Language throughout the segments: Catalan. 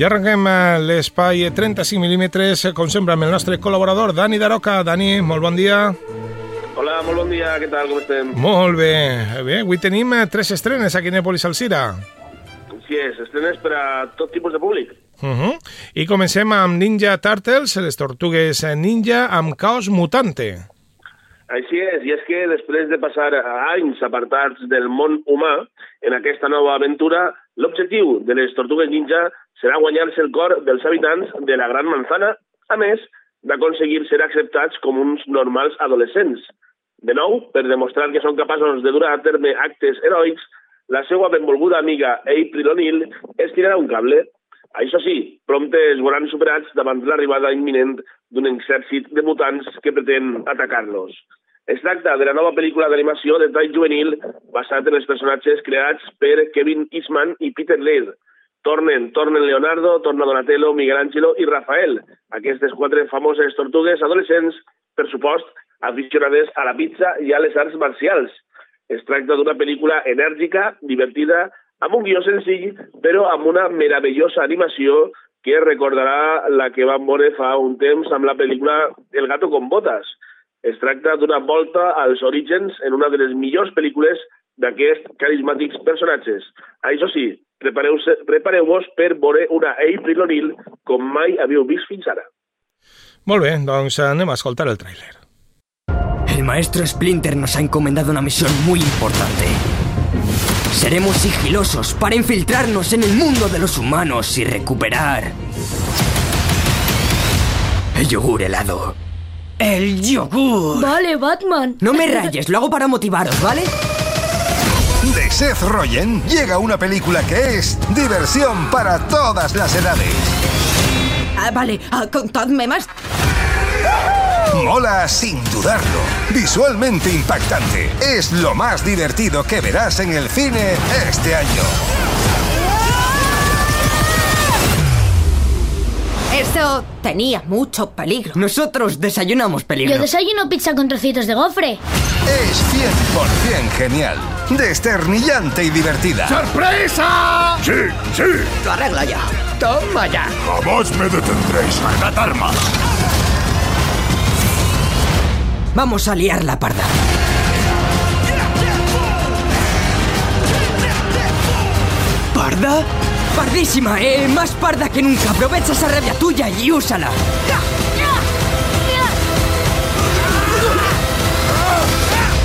I arrenquem eh, l'espai 35 mil·límetres, com sempre, amb el nostre col·laborador, Dani Daroca. Dani, molt bon dia. Hola, molt bon dia, què tal, com estem? Molt bé. Bé, avui tenim eh, tres estrenes a Quinèpolis Alcira. Sí, és, estrenes per a tot tipus de públic. Uh -huh. I comencem amb Ninja Turtles, les tortugues ninja amb caos mutante. Així és, i és que després de passar anys apartats del món humà, en aquesta nova aventura, l'objectiu de les tortugues ninja serà guanyar-se el cor dels habitants de la Gran Manzana, a més d'aconseguir ser acceptats com uns normals adolescents. De nou, per demostrar que són capaços de dur a terme actes heroics, la seva benvolguda amiga April O'Neil estirarà un cable. Això sí, prompte es veuran superats davant l'arribada imminent d'un exèrcit de mutants que pretén atacar-los. Es tracta de la nova pel·lícula d'animació de tall juvenil basat en els personatges creats per Kevin Eastman i Peter Laird, Tornen, tornen Leonardo, torna Donatello, Miguel Ángelo i Rafael, aquestes quatre famoses tortugues adolescents, per supost, aficionades a la pizza i a les arts marcials. Es tracta d'una pel·lícula enèrgica, divertida, amb un guió senzill, però amb una meravellosa animació que recordarà la que vam veure fa un temps amb la pel·lícula El gato con botas. Es tracta d'una volta als orígens en una de les millors pel·lícules d'aquests carismàtics personatges. Això sí, prepareu-vos prepareu per veure una April O'Neil com mai havíeu vist fins ara. Molt bé, doncs anem a escoltar el tràiler. El maestro Splinter nos ha encomendado una misión muy importante. Seremos sigilosos para infiltrarnos en el mundo de los humanos y recuperar... El yogur helado. ¡El yogur! Vale, Batman. No me rayes, lo hago para motivaros, ¿vale? De Seth Rogen llega una película que es diversión para todas las edades. Ah, vale, ah, contadme más. Mola sin dudarlo. Visualmente impactante. Es lo más divertido que verás en el cine este año. Eso tenía mucho peligro. Nosotros desayunamos peligro. Yo desayuno pizza con trocitos de gofre. Es 100% genial. Desternillante y divertida. ¡Sorpresa! Sí, sí. Lo arreglo yo. Toma ya. Jamás me detendréis. Cargad armas. Vamos a liar la parda. ¿Parda? Pardísima, eh. Más parda que nunca. Aprovecha esa rabia tuya y úsala.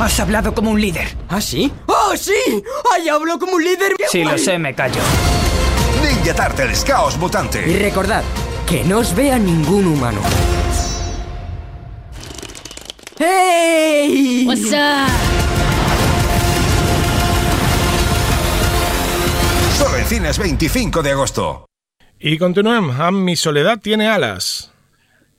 Has hablado como un líder. ¿Ah, sí? ¡Oh, sí! ¡Ay, hablo como un líder! ¡Qué Sí, lo sé, me callo. Ninja Turtles Caos Y Mutante. recordad, que no os vea ningún humano. ¡Hey! What's up? Cines 25 de agosto. I continuem amb Mi soledad tiene alas.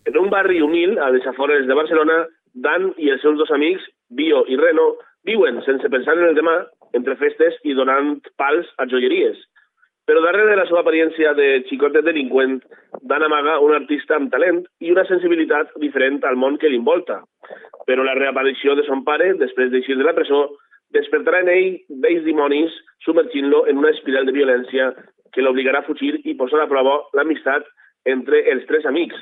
En un barri humil, a les afores de Barcelona, Dan i els seus dos amics, Bio i Reno, viuen sense pensar en el demà, entre festes i donant pals a joieries. Però darrere de la seva apariència de xicotet delinqüent, Dan amaga un artista amb talent i una sensibilitat diferent al món que l'involta. Però la reaparició de son pare, després d'eixir de la presó, despertarà en ell vells dimonis, submergint-lo en una espiral de violència que l'obligarà a fugir i posar a prova l'amistat entre els tres amics.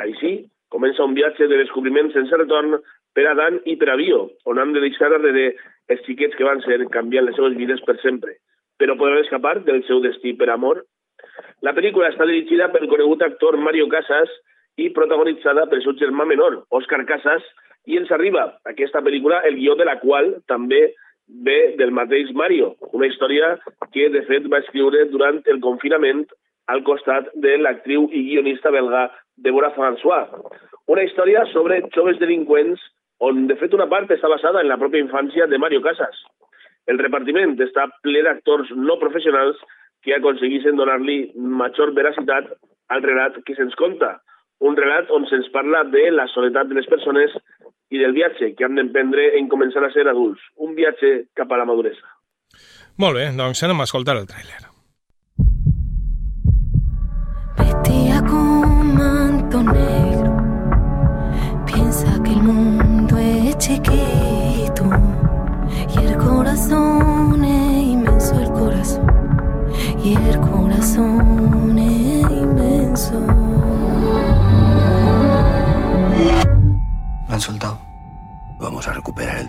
Així, comença un viatge de descobriment sense retorn per a Dan i per a Bio, on han de deixar darrere els xiquets que van ser canviant les seves vides per sempre, però podran escapar del seu destí per amor. La pel·lícula està dirigida pel conegut actor Mario Casas i protagonitzada pel seu germà menor, Òscar Casas, i ens arriba aquesta pel·lícula, el guió de la qual també ve del mateix Mario, una història que de fet va escriure durant el confinament al costat de l'actriu i guionista belga Deborah François. Una història sobre joves delinqüents on de fet una part està basada en la pròpia infància de Mario Casas. El repartiment està ple d'actors no professionals que aconseguissin donar-li major veracitat al relat que se'ns conta. Un relat on se'ns parla de la soledat de les persones i del viatge que han d'emprendre en començar a ser adults. Un viatge cap a la maduresa. Molt bé, doncs anem a escoltar el tràiler.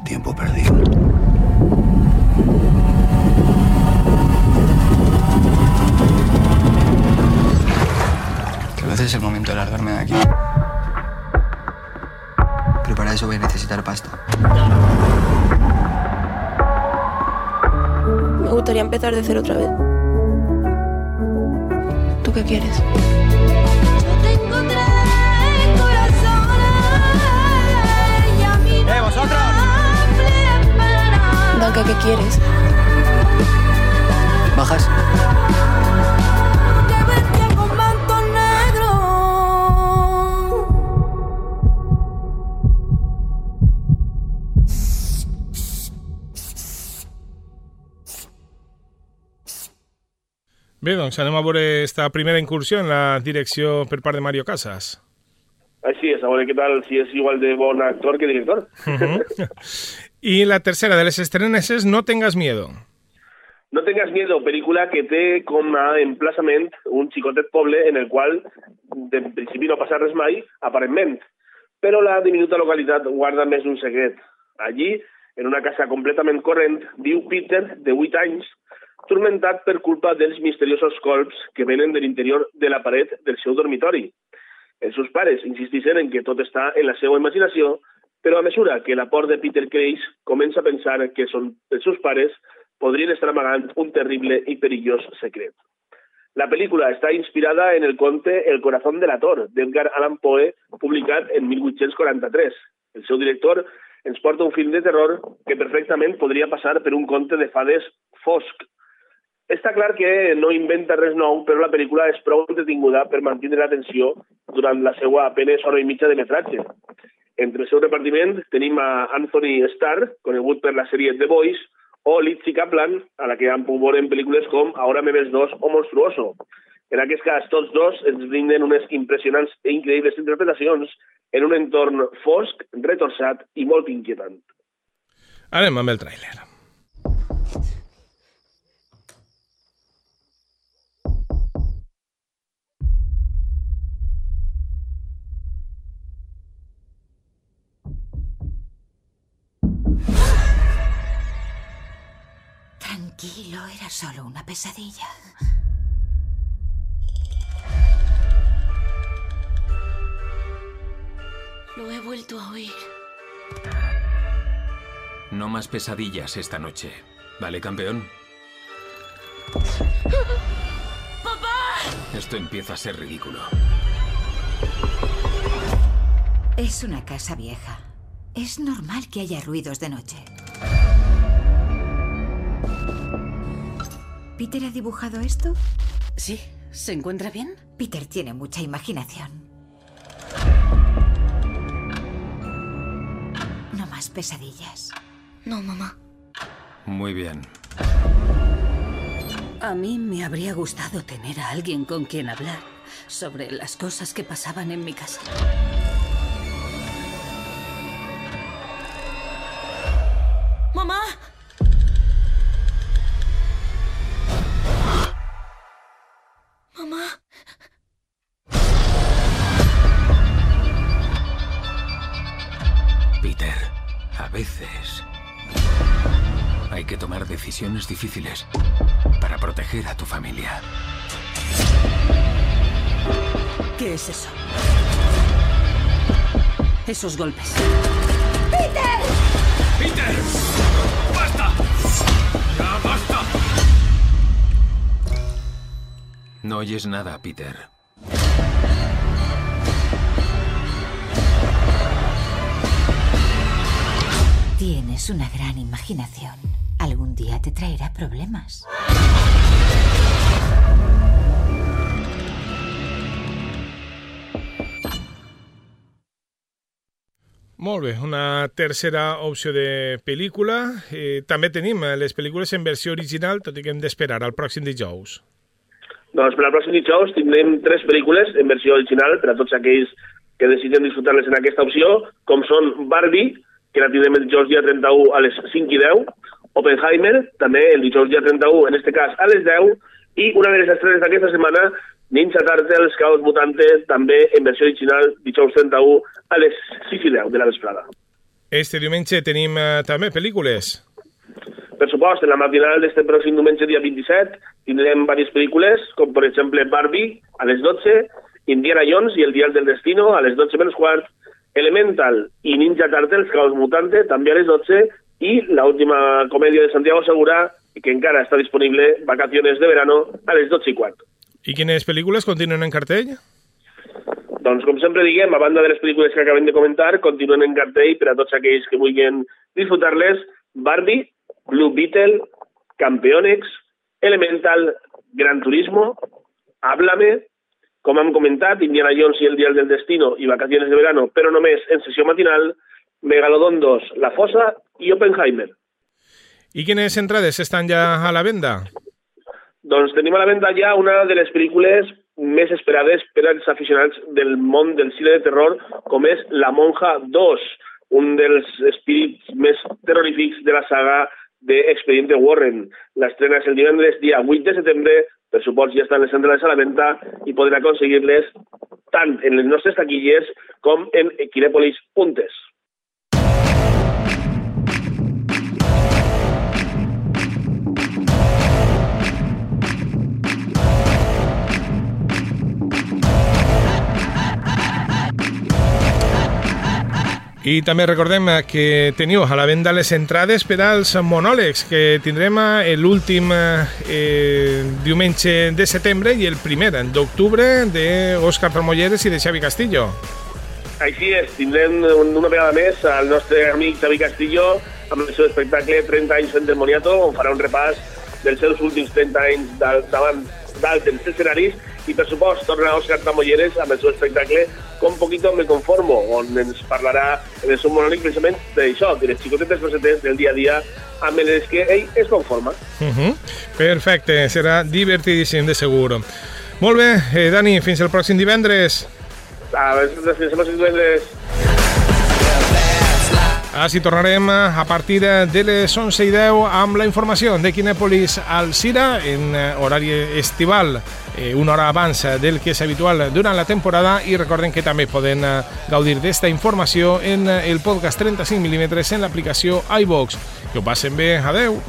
Tiempo perdido. Tal vez es el momento de largarme de aquí. Pero para eso voy a necesitar pasta. Me gustaría empezar de cero otra vez. ¿Tú qué quieres? Danka, ¿qué quieres? ¿Bajas? Bé, doncs anem a veure esta primera incursió en la direcció per part de Mario Casas. Així és, a veure què tal, si és igual de bon actor que director. Uh -huh. I la tercera de les estrenes és No tengas miedo. No tengas miedo, pel·lícula que té com a emplaçament un xicotet poble en el qual de principi no passa res mai, aparentment, però la diminuta localitat guarda més un secret. Allí, en una casa completament corrent, viu Peter, de 8 anys, turmentat per culpa dels misteriosos colps que venen de l'interior de la paret del seu dormitori. Els seus pares insisteixen en que tot està en la seva imaginació, però a mesura que la por de Peter creix, comença a pensar que són els seus pares podrien estar amagant un terrible i perillós secret. La pel·lícula està inspirada en el conte El corazón del ator, d'Edgar Allan Poe, publicat en 1843. El seu director ens porta un film de terror que perfectament podria passar per un conte de fades fosc. Està clar que no inventa res nou, però la pel·lícula és prou entretinguda per mantenir l'atenció durant la seva apenes hora i mitja de metratge. Entre el seu repartiment tenim a Anthony Starr, conegut per la sèrie The Boys, o Lizzie Kaplan, a la que han pogut veure en pel·lícules com Ahora me ves dos o Monstruoso. En aquest cas, tots dos ens brinden unes impressionants i increïbles interpretacions en un entorn fosc, retorçat i molt inquietant. Anem amb el tràiler. Tranquilo, era solo una pesadilla. Lo he vuelto a oír. No más pesadillas esta noche. ¿Vale, campeón? ¡Papá! Esto empieza a ser ridículo. Es una casa vieja. Es normal que haya ruidos de noche. ¿Peter ha dibujado esto? Sí. ¿Se encuentra bien? Peter tiene mucha imaginación. No más pesadillas. No, mamá. Muy bien. A mí me habría gustado tener a alguien con quien hablar sobre las cosas que pasaban en mi casa. Veces hay que tomar decisiones difíciles para proteger a tu familia. ¿Qué es eso? Esos golpes. ¡Peter! ¡Peter! ¡Basta! ¡Ya basta! No oyes nada, Peter. Tienes una gran imaginación. Algún día te traerá problemas. Molt bé, una tercera opció de pel·lícula. Eh, també tenim eh, les pel·lícules en versió original, tot i que hem d'esperar al pròxim dijous. Doncs per al pròxim dijous tindrem tres pel·lícules en versió original per a tots aquells que desitgen disfrutar-les en aquesta opció, com són Barbie, que la tindrem el dijous dia 31 a les 5 i 10, Oppenheimer, també el dijous dia 31, en este cas a les 10, i una de les estrenes d'aquesta setmana, Ninja Turtles, Chaos Mutante, també en versió original, dijous 31 a les 6 i 10 de la vesprada. Este diumenge tenim eh, també pel·lícules. Per supost, en la matinal d'este pròxim diumenge dia 27 tindrem diverses pel·lícules, com per exemple Barbie a les 12, Indiana Jones i El Dial del Destino a les 12 menys quart, Elemental i Ninja Turtles Caos Mutante també a les 12 i l'última comèdia de Santiago Segura que encara està disponible, Vacaciones de Verano, a les 12 i quart. I quines pel·lícules continuen en cartell? Doncs, com sempre diguem, a banda de les pel·lícules que acabem de comentar, continuen en cartell per a tots aquells que vulguin disfrutar-les Barbie, Blue Beetle, Campeonex, Elemental, Gran Turismo, Háblame, com hem comentat, Indiana Jones i el Dial del Destino i Vacaciones de Verano, però només en sessió matinal, Megalodon 2, La Fossa i Oppenheimer. I quines entrades estan ja a la venda? Doncs tenim a la venda ja una de les pel·lícules més esperades per als aficionats del món del cine de terror, com és La Monja 2, un dels espírits més terrorífics de la saga d'Expediente Warren. L'estrena és el divendres dia 8 de setembre, per supost ja estan les entrades a la venda i podrà aconseguir-les tant en les nostres taquilles com en Equinepolis I també recordem que teniu a la venda les entrades per als monòlegs que tindrem l'últim eh, diumenge de setembre i el primer d'octubre d'Òscar Tromolleres i de Xavi Castillo. Així és, tindrem una vegada més al nostre amic Xavi Castillo amb el seu espectacle 30 anys en Moniato, on farà un repàs dels seus últims 30 anys davant dalt dels escenaris i per supost torna Òscar Tamolleres amb el seu espectacle Com poquito me conformo, on ens parlarà en el seu monòleg precisament d'això, de les xicotetes cosetes del dia a dia amb les que ell es conforma. Uh -huh. Perfecte, serà divertidíssim de segur. Molt bé, eh, Dani, fins el pròxim divendres. A veure, fins el pròxim divendres. Així tornarem a partir de les 11 i 10 amb la informació de Quinèpolis al Cira en horari estival eh, una hora abans del que és habitual durant la temporada i recorden que també poden eh, gaudir d'esta informació en el podcast 35 mm en l'aplicació iVox. Que ho passen bé, adeu!